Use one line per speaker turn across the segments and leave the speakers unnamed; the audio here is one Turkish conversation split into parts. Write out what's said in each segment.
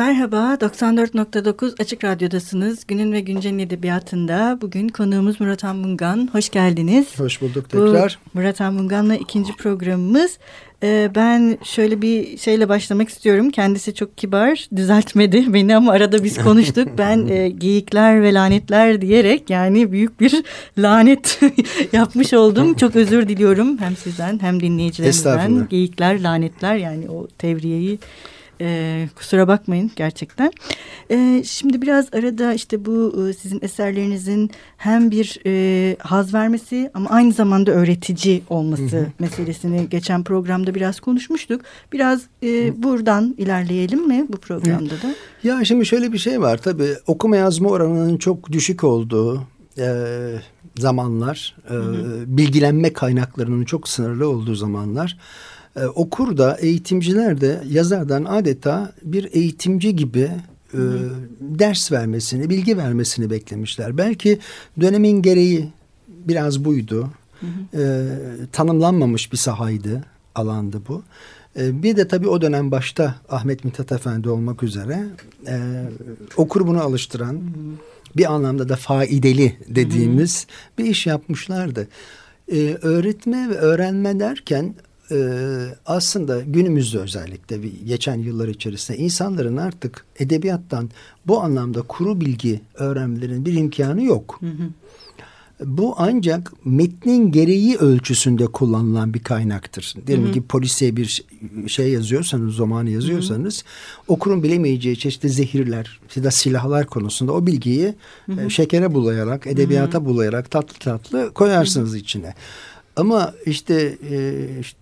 Merhaba, 94.9 Açık Radyo'dasınız. Günün ve Güncel'in edebiyatında bugün konuğumuz Murat Anmungan. Hoş geldiniz.
Hoş bulduk tekrar.
Bu Murat Anmungan'la ikinci programımız. Ee, ben şöyle bir şeyle başlamak istiyorum. Kendisi çok kibar, düzeltmedi beni ama arada biz konuştuk. Ben e, geyikler ve lanetler diyerek yani büyük bir lanet yapmış oldum. Çok özür diliyorum hem sizden hem dinleyicilerimizden. Geyikler, lanetler yani o tevriyeyi e, kusura bakmayın gerçekten. E, şimdi biraz arada işte bu e, sizin eserlerinizin hem bir e, haz vermesi ama aynı zamanda öğretici olması hı hı. meselesini geçen programda biraz konuşmuştuk. Biraz e, buradan ilerleyelim mi bu programda da?
Ya şimdi şöyle bir şey var tabii okuma yazma oranının çok düşük olduğu e, zamanlar, e, hı hı. bilgilenme kaynaklarının çok sınırlı olduğu zamanlar e, okur da eğitimciler de yazardan adeta bir eğitimci gibi e, ders vermesini, bilgi vermesini beklemişler. Belki dönemin gereği biraz buydu. Hı hı. E, tanımlanmamış bir sahaydı, alandı bu. E, bir de tabii o dönem başta Ahmet Mithat Efendi olmak üzere e, okur bunu alıştıran, hı hı. bir anlamda da faideli dediğimiz hı hı. bir iş yapmışlardı. E, öğretme ve öğrenme derken e, aslında günümüzde özellikle geçen yıllar içerisinde insanların artık edebiyattan bu anlamda kuru bilgi öğrenmelerinin bir imkanı yok. Hı hı. Bu ancak metnin gereği ölçüsünde kullanılan bir kaynaktır. Diyelim hı hı. ki polisiye bir şey yazıyorsanız, romanı yazıyorsanız hı hı. okurun bilemeyeceği çeşitli zehirler ya da silahlar konusunda o bilgiyi hı hı. E, şekere bulayarak, edebiyata hı hı. bulayarak tatlı tatlı koyarsınız hı hı. içine. Ama işte, e, işte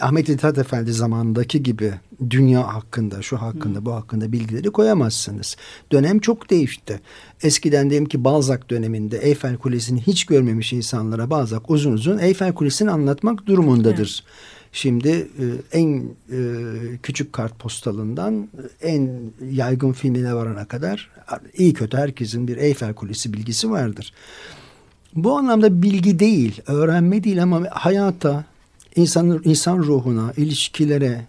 Ahmet İthat Efendi zamanındaki gibi dünya hakkında, şu hakkında, bu hakkında bilgileri koyamazsınız. Dönem çok değişti. Eskiden diyelim ki Balzac döneminde Eyfel Kulesi'ni hiç görmemiş insanlara Balzac uzun uzun Eyfel Kulesi'ni anlatmak durumundadır. Evet. Şimdi e, en e, küçük kartpostalından en yaygın filmine varana kadar iyi kötü herkesin bir Eyfel Kulesi bilgisi vardır. Bu anlamda bilgi değil, öğrenme değil ama hayata, insan, insan ruhuna, ilişkilere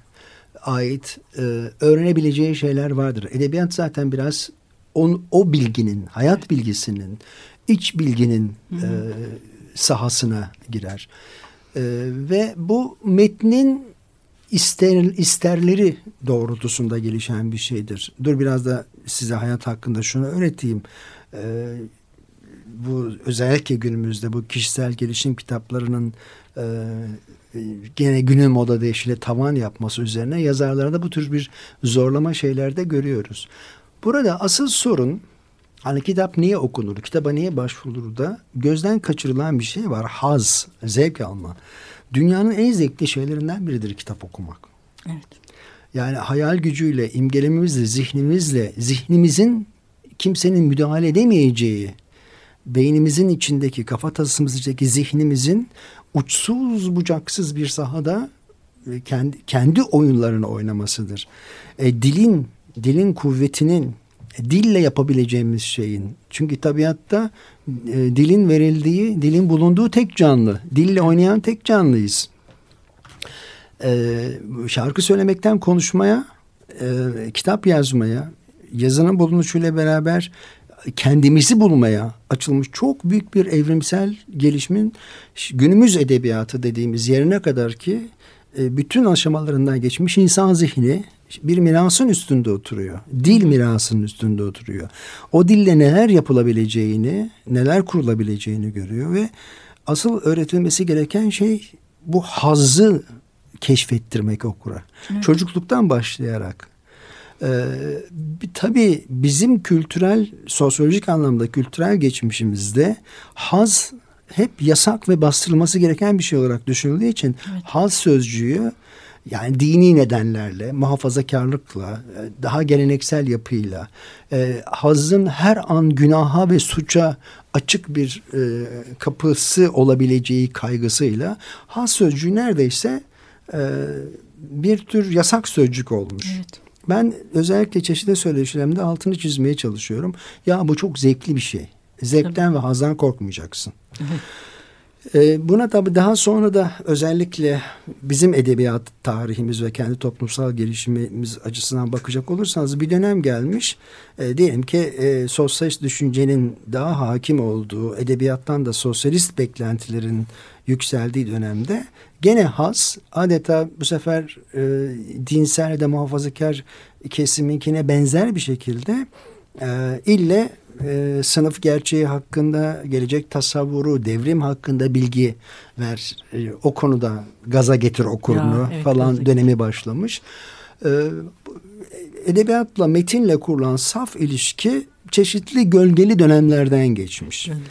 ait e, öğrenebileceği şeyler vardır. Edebiyat zaten biraz on, o bilginin, hayat bilgisinin, iç bilginin e, sahasına girer. E, ve bu metnin ister, isterleri doğrultusunda gelişen bir şeydir. Dur biraz da size hayat hakkında şunu öğreteyim. E, bu özellikle günümüzde bu kişisel gelişim kitaplarının e, gene günün moda deyişiyle tavan yapması üzerine yazarlarda bu tür bir zorlama şeylerde görüyoruz. Burada asıl sorun hani kitap niye okunur, kitaba niye başvurulur da gözden kaçırılan bir şey var. Haz, zevk alma. Dünyanın en zevkli şeylerinden biridir kitap okumak.
Evet.
Yani hayal gücüyle, imgelememizle, zihnimizle, zihnimizin kimsenin müdahale edemeyeceği, beynimizin içindeki, kafatasımızdaki zihnimizin uçsuz bucaksız bir sahada e, kendi, kendi oyunlarını oynamasıdır. E, dilin, dilin kuvvetinin, e, dille yapabileceğimiz şeyin. Çünkü tabiatta e, dilin verildiği, dilin bulunduğu tek canlı. Dille oynayan tek canlıyız. E, şarkı söylemekten konuşmaya, e, kitap yazmaya, yazının bulunuşuyla beraber kendimizi bulmaya açılmış çok büyük bir evrimsel gelişimin günümüz edebiyatı dediğimiz yerine kadar ki e, bütün aşamalarından geçmiş insan zihni bir mirasın üstünde oturuyor. Dil mirasının üstünde oturuyor. O dille neler yapılabileceğini, neler kurulabileceğini görüyor ve asıl öğretilmesi gereken şey bu hazzı keşfettirmek okura. Evet. Çocukluktan başlayarak ee, tabii bizim kültürel, sosyolojik anlamda kültürel geçmişimizde haz hep yasak ve bastırılması gereken bir şey olarak düşünüldüğü için evet. haz sözcüğü yani dini nedenlerle, muhafazakarlıkla, daha geleneksel yapıyla, e, hazın her an günaha ve suça açık bir e, kapısı olabileceği kaygısıyla haz sözcüğü neredeyse e, bir tür yasak sözcük olmuş. Evet. Ben özellikle çeşitli söyleşilerimde altını çizmeye çalışıyorum. Ya bu çok zevkli bir şey. Zevkten Tabii. ve hazdan korkmayacaksın. E, buna tabi daha sonra da özellikle bizim edebiyat tarihimiz ve kendi toplumsal gelişimimiz açısından bakacak olursanız bir dönem gelmiş. E, diyelim ki e, sosyalist düşüncenin daha hakim olduğu, edebiyattan da sosyalist beklentilerin yükseldiği dönemde gene has adeta bu sefer e, dinsel da muhafazakar kesiminkine benzer bir şekilde e, ille e, sınıf gerçeği hakkında gelecek tasavvuru, devrim hakkında bilgi ver. E, o konuda gaza getir okurunu ya, evet, falan dönemi başlamış. E, edebiyatla, metinle kurulan saf ilişki çeşitli gölgeli dönemlerden geçmiş. Gölgeli.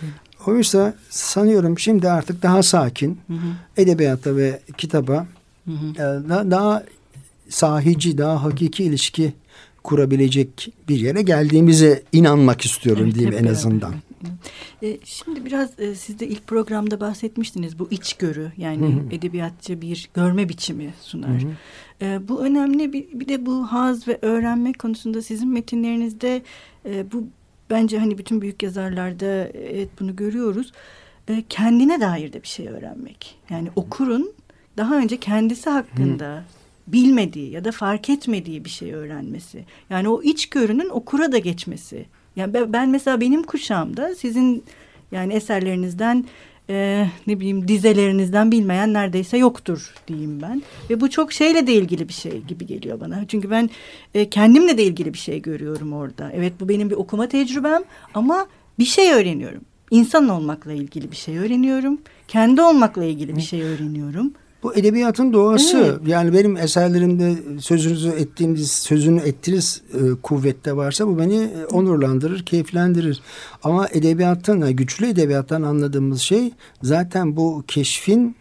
Oysa sanıyorum şimdi artık daha sakin hı hı. edebiyata ve kitaba hı hı. E, daha, daha sahici, daha hakiki ilişki kurabilecek bir yere geldiğimize inanmak istiyorum evet, diyeyim en azından.
E, şimdi biraz e, siz de ilk programda bahsetmiştiniz bu içgörü yani hı hı. edebiyatçı bir görme biçimi sunar. Hı hı. E, bu önemli bir, bir de bu haz ve öğrenme konusunda sizin metinlerinizde e, bu bence hani bütün büyük yazarlarda evet bunu görüyoruz. E, kendine dair de bir şey öğrenmek. Yani okurun daha önce kendisi hakkında bilmediği ya da fark etmediği bir şey öğrenmesi. Yani o içgörünün okura da geçmesi. Yani ben mesela benim kuşağımda sizin yani eserlerinizden e, ne bileyim dizelerinizden bilmeyen neredeyse yoktur diyeyim ben. Ve bu çok şeyle de ilgili bir şey gibi geliyor bana. Çünkü ben e, kendimle de ilgili bir şey görüyorum orada. Evet bu benim bir okuma tecrübem ama bir şey öğreniyorum. İnsan olmakla ilgili bir şey öğreniyorum. Kendi olmakla ilgili bir şey öğreniyorum.
Bu edebiyatın doğası. Evet. Yani benim eserlerimde sözünüzü ettiğiniz, sözünü ettiğiniz e, kuvvette varsa bu beni e, onurlandırır, keyiflendirir. Ama edebiyattan, güçlü edebiyattan anladığımız şey zaten bu keşfin,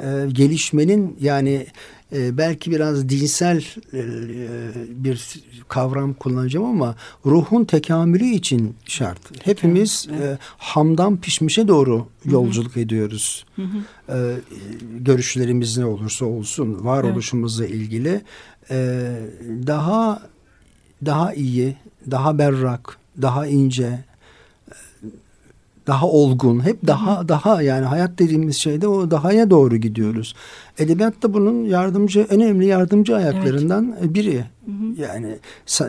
e, gelişmenin yani e, belki biraz dinsel e, bir kavram kullanacağım ama ruhun tekamülü için şart. Hepimiz evet. e, hamdan pişmişe doğru yolculuk Hı-hı. ediyoruz. Hı-hı. E, görüşlerimiz ne olursa olsun varoluşumuzla evet. ilgili e, daha daha iyi, daha berrak, daha ince, daha olgun, hep daha Hı-hı. daha yani hayat dediğimiz şeyde o dahaya doğru gidiyoruz. Edebiyat da bunun yardımcı en önemli yardımcı ayaklarından evet. biri. Hı-hı. Yani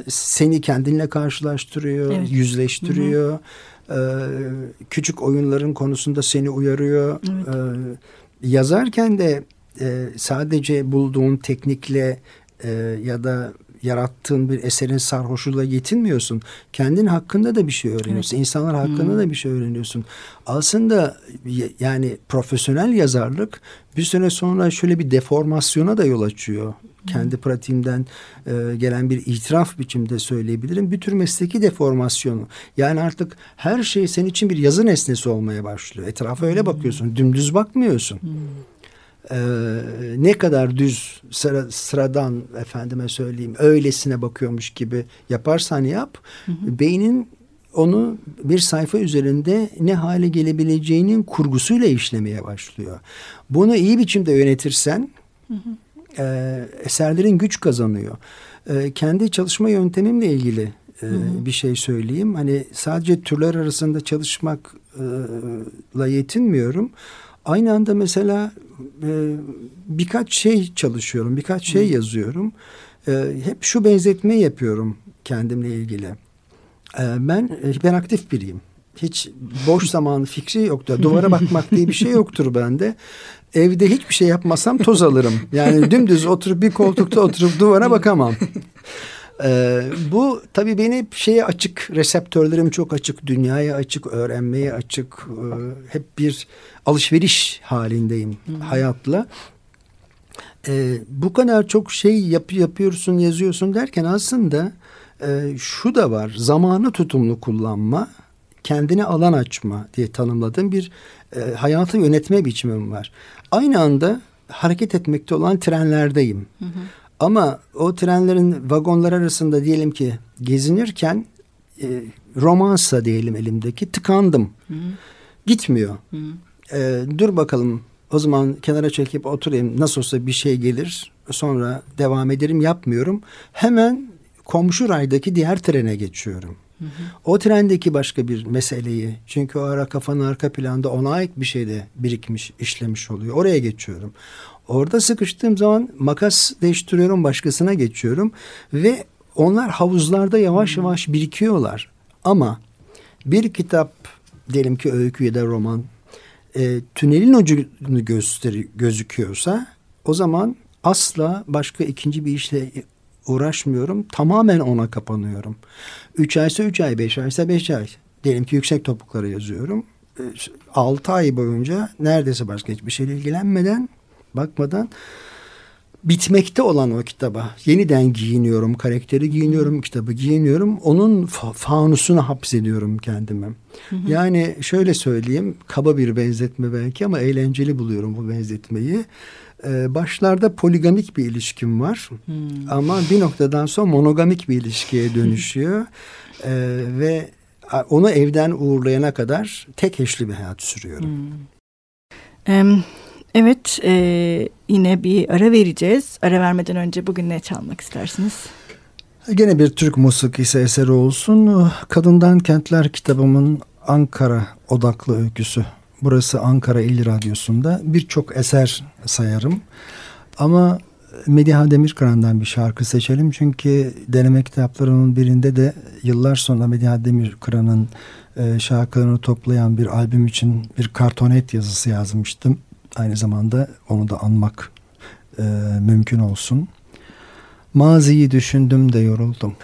seni kendinle karşılaştırıyor, evet. yüzleştiriyor. Ee, küçük oyunların konusunda seni uyarıyor. Evet. Ee, yazarken de e, sadece bulduğun teknikle e, ya da yarattığın bir eserin sarhoşluğuyla yetinmiyorsun. Kendin hakkında da bir şey öğreniyorsun. Evet. İnsanlar hakkında hmm. da bir şey öğreniyorsun. Aslında yani profesyonel yazarlık bir süre sonra şöyle bir deformasyona da yol açıyor. Hmm. Kendi pratiğimden e, gelen bir itiraf biçimde söyleyebilirim. Bir tür mesleki deformasyonu. Yani artık her şey senin için bir yazı nesnesi olmaya başlıyor. Etrafa öyle hmm. bakıyorsun. Dümdüz bakmıyorsun. Hmm e, ne kadar düz sıra, sıradan efendime söyleyeyim öylesine bakıyormuş gibi yaparsan yap hı hı. beynin onu bir sayfa üzerinde ne hale gelebileceğinin kurgusuyla işlemeye başlıyor. Bunu iyi biçimde yönetirsen hı hı. E, eserlerin güç kazanıyor. E, kendi çalışma yöntemimle ilgili e, hı hı. bir şey söyleyeyim. Hani sadece türler arasında çalışmakla yetinmiyorum. Aynı anda mesela e, birkaç şey çalışıyorum, birkaç şey yazıyorum. E, hep şu benzetme yapıyorum kendimle ilgili. E, ben hiperaktif biriyim. Hiç boş zaman fikri yoktur. Duvara bakmak diye bir şey yoktur bende. Evde hiçbir şey yapmasam toz alırım. Yani dümdüz oturup bir koltukta oturup duvara bakamam. Ee, bu tabii beni şeye açık, reseptörlerim çok açık, dünyaya açık, öğrenmeye açık. E, hep bir alışveriş halindeyim Hı. hayatla. Ee, bu kadar çok şey yap, yapıyorsun, yazıyorsun derken aslında e, şu da var. Zamanı tutumlu kullanma, kendine alan açma diye tanımladığım bir e, hayatı yönetme biçimim var. Aynı anda hareket etmekte olan trenlerdeyim. Hı hı. Ama o trenlerin vagonlar arasında diyelim ki gezinirken e, romansa diyelim elimdeki tıkandım. Hı. Gitmiyor. Hı. E, dur bakalım o zaman kenara çekip oturayım nasıl olsa bir şey gelir sonra devam ederim yapmıyorum. Hemen komşu raydaki diğer trene geçiyorum. Hı hı. O trendeki başka bir meseleyi çünkü o ara kafanın arka planda ona ait bir şey de birikmiş, işlemiş oluyor. Oraya geçiyorum. Orada sıkıştığım zaman makas değiştiriyorum, başkasına geçiyorum ve onlar havuzlarda yavaş yavaş birikiyorlar. Ama bir kitap diyelim ki öykü ya da roman e, tünelin ucunu gösteri gözüküyorsa o zaman asla başka ikinci bir işle uğraşmıyorum. Tamamen ona kapanıyorum. Üç aysa üç ay, beş aysa beş ay. Diyelim ki yüksek topuklara yazıyorum. E, altı ay boyunca neredeyse başka hiçbir şeyle ilgilenmeden, bakmadan bitmekte olan o kitaba yeniden giyiniyorum, karakteri giyiniyorum, kitabı giyiniyorum. Onun fa fanusuna hapsediyorum kendimi. Hı hı. Yani şöyle söyleyeyim, kaba bir benzetme belki ama eğlenceli buluyorum bu benzetmeyi. Ee, başlarda poligamik bir ilişkim var hmm. ama bir noktadan sonra monogamik bir ilişkiye dönüşüyor ee, ve onu evden uğurlayana kadar tek eşli bir hayat sürüyorum.
Hmm. Um, Evet e, yine bir ara vereceğiz. Ara vermeden önce bugün ne çalmak istersiniz?
Gene bir Türk musikisi eseri olsun. Kadından Kentler kitabımın Ankara odaklı öyküsü. Burası Ankara İl Radyosu'nda birçok eser sayarım. Ama Mediha Demirkıran'dan bir şarkı seçelim. Çünkü deneme kitaplarının birinde de yıllar sonra Mediha Demirkıran'ın e, şarkılarını toplayan bir albüm için bir kartonet yazısı yazmıştım aynı zamanda onu da anmak e, mümkün olsun. Maziyi düşündüm de yoruldum.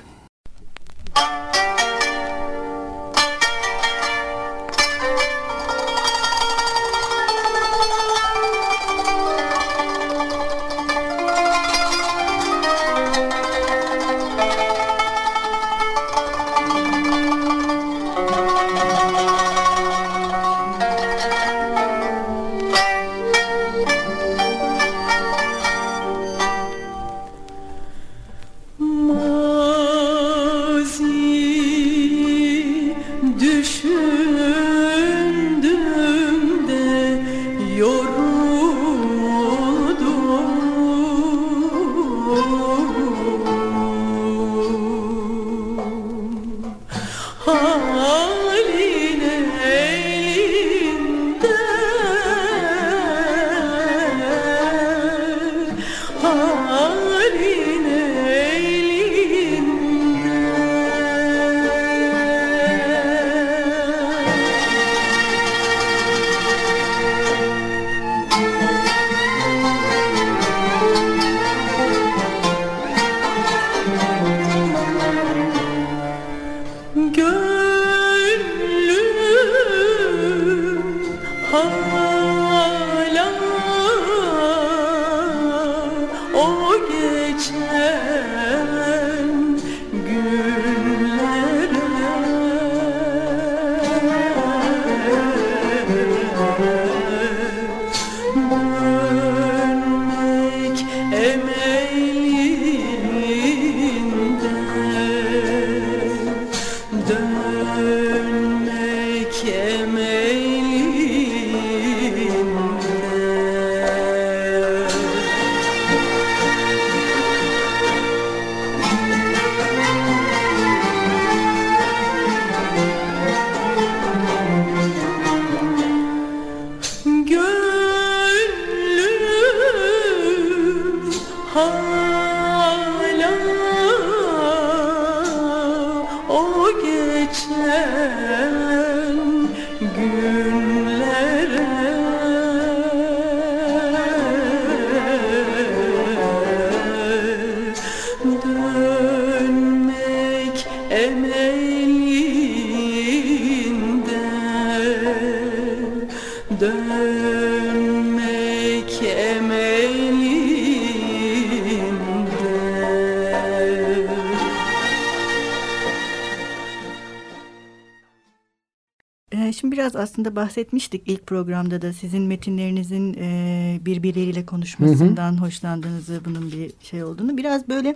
Biraz aslında bahsetmiştik ilk programda da sizin metinlerinizin e, birbirleriyle konuşmasından hı hı. hoşlandığınızı bunun bir şey olduğunu. Biraz böyle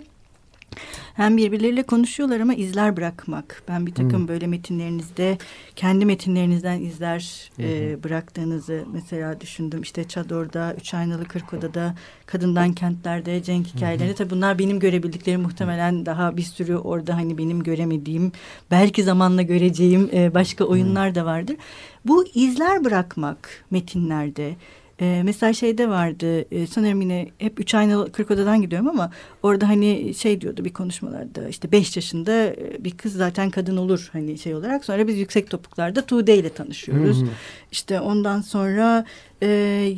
Hem birbirleriyle konuşuyorlar ama izler bırakmak. Ben bir takım hmm. böyle metinlerinizde kendi metinlerinizden izler hmm. e, bıraktığınızı mesela düşündüm. İşte Çador'da, Üç Aynalı Kırk Oda'da, Kadından Kentlerde, Cenk hikayeleri. Hmm. Tabii bunlar benim görebildiklerim muhtemelen daha bir sürü orada hani benim göremediğim, belki zamanla göreceğim e, başka oyunlar da vardır. Bu izler bırakmak metinlerde ee, mesela şeyde vardı e, sanırım yine hep üç aynalı kırk odadan gidiyorum ama orada hani şey diyordu bir konuşmalarda işte beş yaşında e, bir kız zaten kadın olur hani şey olarak sonra biz yüksek topuklarda Tuğde ile tanışıyoruz. Hı hı. İşte ondan sonra e,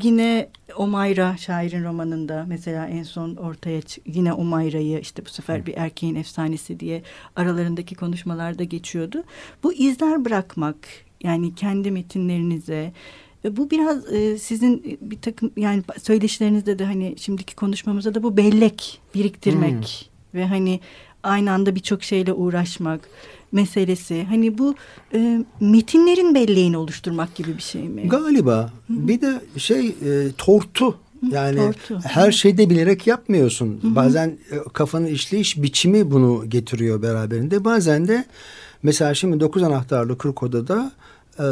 yine Omayra şairin romanında mesela en son ortaya yine Omayra'yı işte bu sefer bir erkeğin efsanesi diye aralarındaki konuşmalarda geçiyordu. Bu izler bırakmak yani kendi metinlerinize bu biraz e, sizin e, bir takım yani söyleşilerinizde de hani şimdiki konuşmamızda da bu bellek biriktirmek hmm. ve hani aynı anda birçok şeyle uğraşmak meselesi. Hani bu e, metinlerin belleğini oluşturmak gibi bir şey mi?
Galiba. Hı -hı. Bir de şey e, tortu. Yani tortu. her şeyde bilerek yapmıyorsun. Hı -hı. Bazen e, kafanın işleyiş biçimi bunu getiriyor beraberinde. Bazen de mesela şimdi dokuz anahtarlı kırk odada e,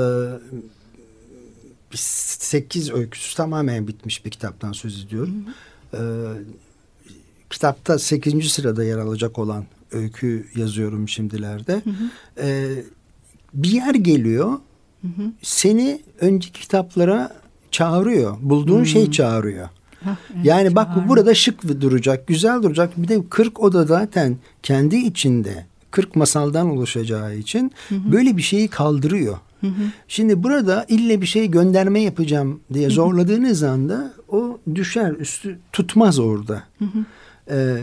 sekiz öyküsü tamamen bitmiş bir kitaptan söz ediyorum. Hı hı. Ee, kitapta sekizinci sırada yer alacak olan öykü yazıyorum şimdilerde. Hı hı. Ee, bir yer geliyor. Hı hı. Seni önceki kitaplara çağırıyor. Bulduğun hı. şey çağırıyor. Hah, evet, yani bak bu burada şık duracak, güzel duracak. Bir de 40 oda zaten kendi içinde 40 masaldan oluşacağı için hı hı. böyle bir şeyi kaldırıyor. Hı hı. Şimdi burada ille bir şey gönderme yapacağım diye zorladığınız anda o düşer üstü tutmaz orada. Hı hı. Ee,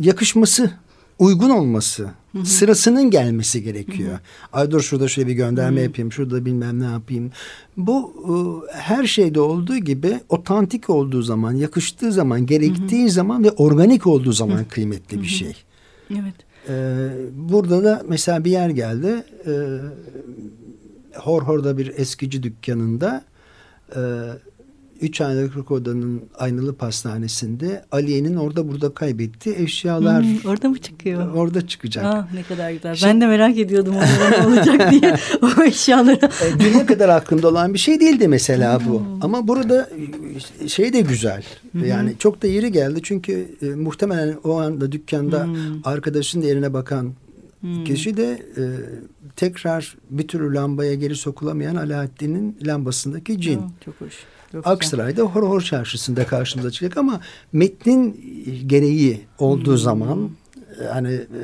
yakışması uygun olması hı hı. sırasının gelmesi gerekiyor. Hı hı. Ay dur şurada şöyle bir gönderme hı hı. yapayım şurada bilmem ne yapayım. Bu e, her şeyde olduğu gibi otantik olduğu zaman yakıştığı zaman gerektiği hı hı. zaman ve organik olduğu zaman hı. kıymetli bir şey.
Evet.
Ee, burada da mesela bir yer geldi. Ee, Horhor'da bir eskici dükkanında e, üç aynalık odanın aynalı pastanesinde Aliye'nin orada burada kaybettiği eşyalar. Hmm,
orada mı çıkıyor?
Orada çıkacak. Ah,
ne kadar güzel. Şimdi, ben de merak ediyordum ne olacak diye o eşyaları.
E, dünya kadar aklımda olan bir şey değildi mesela bu. Hmm. Ama burada e, şey de güzel. Hmm. Yani çok da yeri geldi çünkü e, muhtemelen o anda dükkanda hmm. arkadaşın yerine bakan Hmm. Kişi de e, tekrar bir türlü lambaya geri sokulamayan Alaaddin'in lambasındaki cin. Oh,
çok hoş. Çok
Aksaray'da Hor Hor Çarşısı'nda karşımıza çıkacak ama metnin gereği olduğu hmm. zaman e, hani e,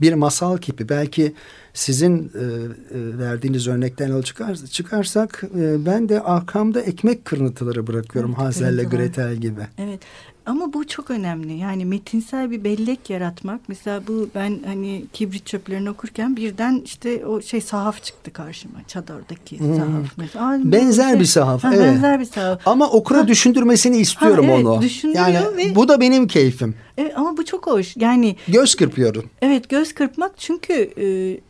bir masal gibi belki sizin e, e, verdiğiniz örnekten yol çıkar, çıkarsak e, ben de arkamda ekmek kırıntıları bırakıyorum evet, Hazel'le Gretel gibi.
Evet ama bu çok önemli. Yani metinsel bir bellek yaratmak. Mesela bu ben hani kibrit çöplerini okurken birden işte o şey sahaf çıktı karşıma. Çadır'daki hmm. sahaf. Mesela. Aa,
benzer şey, bir sahaf. Ha, evet.
Benzer bir sahaf.
Ama okura ha. düşündürmesini istiyorum ha, evet, onu. Yani ve, bu da benim keyfim.
Evet, ama bu çok hoş. Yani
göz kırpıyorum.
Evet, göz kırpmak çünkü e,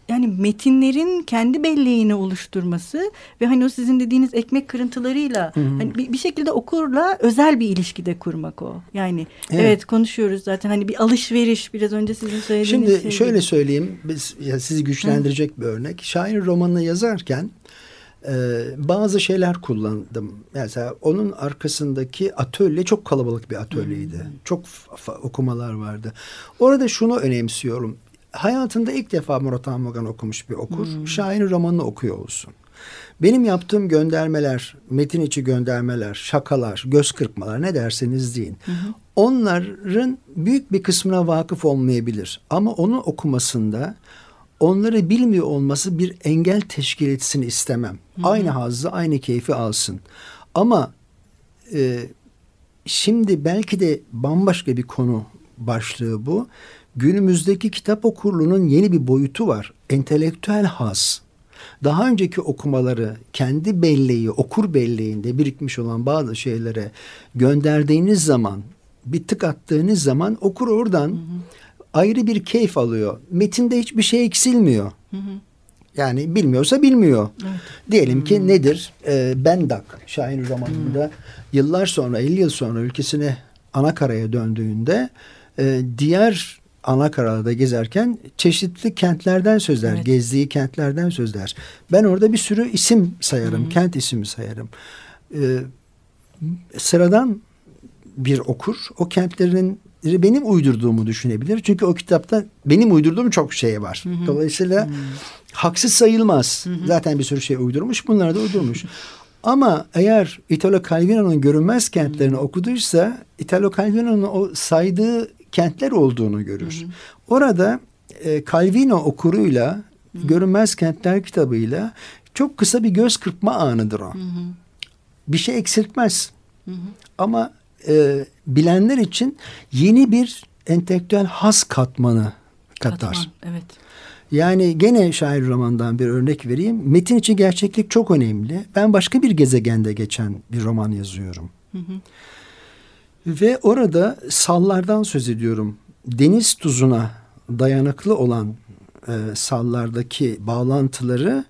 yani metinlerin kendi belleğini oluşturması ve hani o sizin dediğiniz ekmek kırıntılarıyla -hı. hani bir, bir şekilde okurla özel bir ilişkide kurmak o. Yani evet. evet konuşuyoruz zaten hani bir alışveriş biraz önce sizin söylediğiniz
Şimdi şey şöyle gibi. söyleyeyim biz ya sizi güçlendirecek Hı. bir örnek. Şair romanını yazarken e, bazı şeyler kullandım. Mesela onun arkasındaki atölye çok kalabalık bir atölyeydi. Hmm. Çok okumalar vardı. Orada şunu önemsiyorum hayatında ilk defa Murat Anmagan okumuş bir okur. Hmm. Şairin romanını okuyor olsun. Benim yaptığım göndermeler, metin içi göndermeler, şakalar, göz kırpmalar ne derseniz deyin. Hı Onların büyük bir kısmına vakıf olmayabilir. Ama onu okumasında onları bilmiyor olması bir engel teşkil etsin istemem. Hı hı. Aynı hazzı, aynı keyfi alsın. Ama e, şimdi belki de bambaşka bir konu başlığı bu günümüzdeki kitap okurluğunun yeni bir boyutu var. Entelektüel haz. Daha önceki okumaları kendi belleği, okur belleğinde birikmiş olan bazı şeylere gönderdiğiniz zaman, bir tık attığınız zaman okur oradan hı hı. Ayrı bir keyif alıyor. Metinde hiçbir şey eksilmiyor. Hı hı. Yani bilmiyorsa bilmiyor. Evet. Diyelim ki hmm. nedir? Ee, Bendak şair romanında hmm. yıllar sonra 50 yıl sonra ülkesine ana karaya döndüğünde e, diğer Anakara'da gezerken çeşitli kentlerden sözler, evet. gezdiği kentlerden sözler. Ben orada bir sürü isim sayarım, Hı-hı. kent ismi sayarım. Ee, sıradan bir okur o kentlerin benim uydurduğumu düşünebilir. Çünkü o kitapta benim uydurduğum çok şey var. Hı hı. Dolayısıyla hı. haksız sayılmaz. Hı hı. Zaten bir sürü şey uydurmuş. Bunları da uydurmuş. Ama eğer Italo Calvino'nun görünmez kentlerini hı. okuduysa Italo Calvino'nun o saydığı kentler olduğunu görür. Hı hı. Orada e, Calvino okuruyla hı hı. Görünmez Kentler kitabıyla çok kısa bir göz kırpma anıdır o. Hı hı. Bir şey eksiltmez. Hı hı. Ama e, bilenler için yeni bir entelektüel has katmanı katar. Katman, evet. Yani gene şair romandan bir örnek vereyim. Metin içi gerçeklik çok önemli. Ben başka bir gezegende geçen bir roman yazıyorum. Hı hı. Ve orada sallardan söz ediyorum. Deniz tuzuna dayanıklı olan e, sallardaki bağlantıları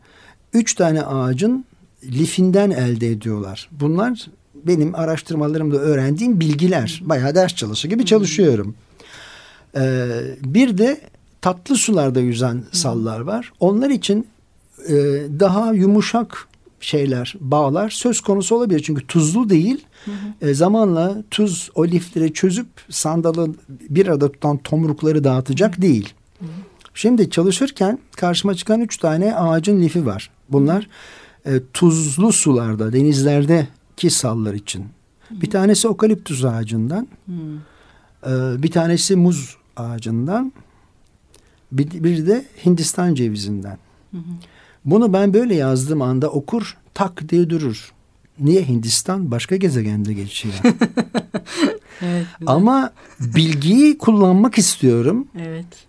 üç tane ağacın lifinden elde ediyorlar. Bunlar benim araştırmalarımda öğrendiğim bilgiler. Bayağı ders çalışır gibi çalışıyorum. Ee, bir de tatlı sularda yüzen sallar var. Onlar için e, daha yumuşak şeyler, bağlar söz konusu olabilir. Çünkü tuzlu değil. Hı hı. E, zamanla tuz o lifleri çözüp sandalı bir arada tutan tomrukları dağıtacak hı. değil. Hı. Şimdi çalışırken karşıma çıkan üç tane ağacın lifi var. Bunlar e, tuzlu sularda, denizlerde ki sallar için. Hı. Bir tanesi okaliptüs ağacından. Hı. E, bir tanesi muz ağacından. Bir, bir de Hindistan cevizinden. Hı hı. Bunu ben böyle yazdığım anda okur tak diye durur. Niye Hindistan başka gezegende geçiyor? evet, Ama bilgiyi kullanmak istiyorum. Evet.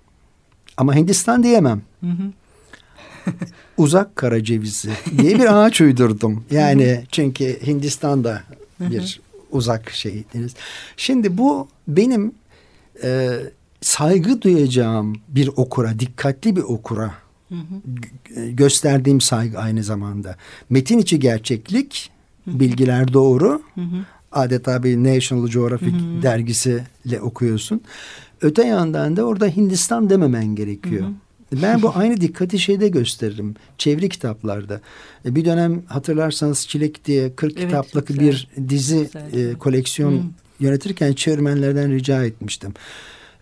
Ama Hindistan diyemem. Hı hı. Uzak kara cevizi diye bir ağaç uydurdum. Yani çünkü Hindistan'da bir uzak şey deniz. Şimdi bu benim e, saygı duyacağım bir okura, dikkatli bir okura hı hı. gösterdiğim saygı aynı zamanda. Metin içi gerçeklik, hı bilgiler doğru. Adeta bir National Geographic dergisiyle okuyorsun. Öte yandan da orada Hindistan dememen gerekiyor. Hı hı. Ben bu aynı dikkati şeyde gösteririm. Çeviri kitaplarda. E, bir dönem hatırlarsanız Çilek diye 40 evet, kitaplık bir dizi e, koleksiyon hmm. yönetirken çevirmenlerden rica etmiştim.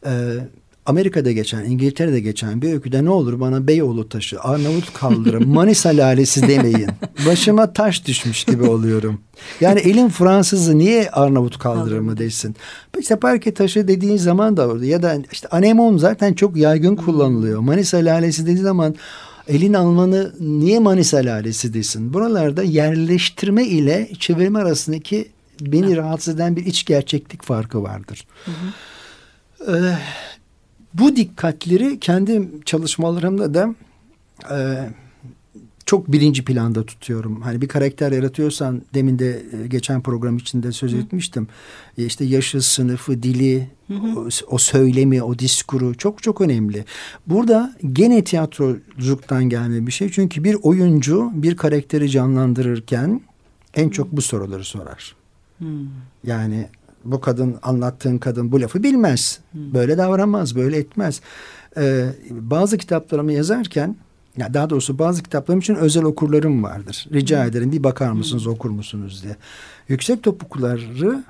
Ee, Amerika'da geçen, İngiltere'de geçen bir öyküde ne olur bana Beyoğlu taşı, Arnavut kaldırı, Manisa lalesi demeyin. Başıma taş düşmüş gibi oluyorum. Yani elin Fransızı niye Arnavut kaldırır mı desin. İşte parke taşı dediğin zaman da orada ya da işte anemon zaten çok yaygın kullanılıyor. Manisa lalesi dediği zaman elin Almanı niye Manisa lalesi desin. Buralarda yerleştirme ile çevirme arasındaki beni rahatsız eden bir iç gerçeklik farkı vardır. Hı hı. Ee, bu dikkatleri kendi çalışmalarımda da e, çok birinci planda tutuyorum. Hani bir karakter yaratıyorsan demin de e, geçen program içinde söz hı. etmiştim. E, işte yaşı, sınıfı, dili, hı hı. O, o söylemi, o diskuru çok çok önemli. Burada gene tiyatroculuktan gelme bir şey. Çünkü bir oyuncu bir karakteri canlandırırken en çok bu soruları sorar. Hmm. Yani bu kadın anlattığın kadın bu lafı bilmez. Hmm. Böyle davranmaz, böyle etmez. Ee, bazı kitaplarımı yazarken ya daha doğrusu bazı kitaplarım için özel okurlarım vardır. Rica hmm. ederim bir bakar mısınız, hmm. okur musunuz diye. Yüksek topukları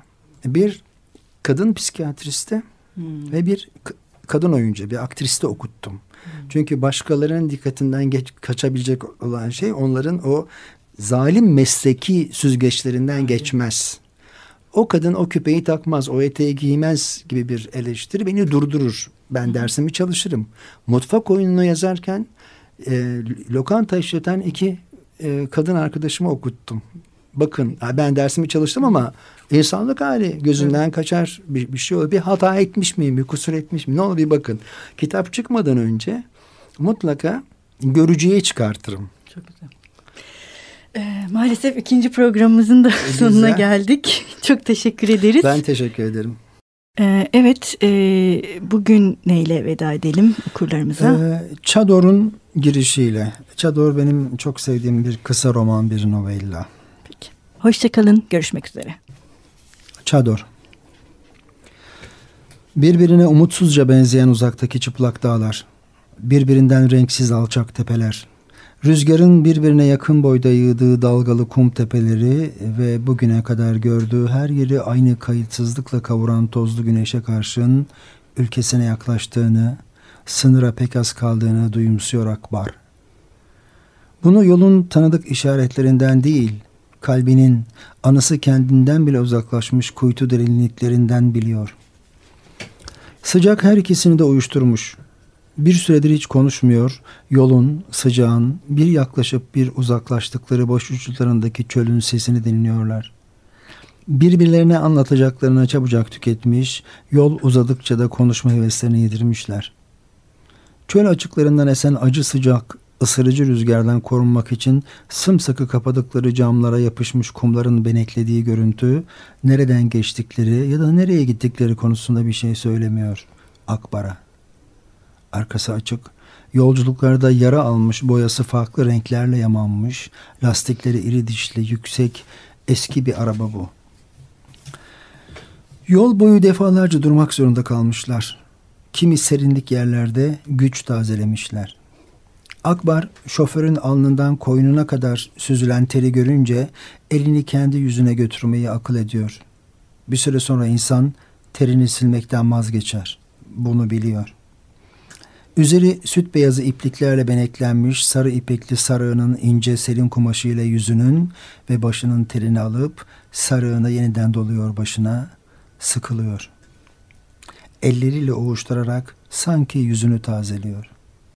bir kadın psikiyatriste hmm. ve bir kadın oyuncu, bir aktriste okuttum. Hmm. Çünkü başkalarının dikkatinden geç, kaçabilecek olan şey onların o zalim mesleki süzgeçlerinden hmm. geçmez o kadın o küpeyi takmaz, o eteği giymez gibi bir eleştiri beni durdurur. Ben dersimi çalışırım. Mutfak oyununu yazarken e, lokanta işleten iki e, kadın arkadaşımı okuttum. Bakın ben dersimi çalıştım ama insanlık hali gözünden evet. kaçar bir, bir şey olur. Bir hata etmiş miyim, bir kusur etmiş miyim? Ne olur bir bakın. Kitap çıkmadan önce mutlaka görücüye çıkartırım. Çok güzel.
Ee, maalesef ikinci programımızın da Güzel. sonuna geldik. Çok teşekkür ederiz.
Ben teşekkür ederim.
Ee, evet, e, bugün neyle veda edelim okurlarımıza? Ee,
Çador'un girişiyle. Çador benim çok sevdiğim bir kısa roman, bir novella.
Peki. Hoşçakalın, görüşmek üzere.
Çador. Birbirine umutsuzca benzeyen uzaktaki çıplak dağlar, birbirinden renksiz alçak tepeler, rüzgarın birbirine yakın boyda yığdığı dalgalı kum tepeleri ve bugüne kadar gördüğü her yeri aynı kayıtsızlıkla kavuran tozlu güneşe karşın ülkesine yaklaştığını, sınıra pek az kaldığını duyumsuyor Akbar. Bunu yolun tanıdık işaretlerinden değil, kalbinin anısı kendinden bile uzaklaşmış kuytu derinliklerinden biliyor. Sıcak her ikisini de uyuşturmuş. Bir süredir hiç konuşmuyor, yolun, sıcağın, bir yaklaşıp bir uzaklaştıkları boş uçlarındaki çölün sesini dinliyorlar. Birbirlerine anlatacaklarını çabucak tüketmiş, yol uzadıkça da konuşma heveslerini yedirmişler. Çöl açıklarından esen acı sıcak, ısırıcı rüzgardan korunmak için sımsıkı kapadıkları camlara yapışmış kumların beneklediği görüntü nereden geçtikleri ya da nereye gittikleri konusunda bir şey söylemiyor Akbar'a. Arkası açık, yolculuklarda yara almış boyası farklı renklerle yamanmış, lastikleri iri dişli, yüksek, eski bir araba bu. Yol boyu defalarca durmak zorunda kalmışlar. Kimi serinlik yerlerde güç tazelemişler. Akbar şoförün alnından koynuna kadar süzülen teri görünce elini kendi yüzüne götürmeyi akıl ediyor. Bir süre sonra insan terini silmekten vazgeçer. Bunu biliyor. Üzeri süt beyazı ipliklerle beneklenmiş sarı ipekli sarığının ince selin kumaşıyla yüzünün ve başının terini alıp sarığını yeniden doluyor başına, sıkılıyor. Elleriyle ovuşturarak sanki yüzünü tazeliyor.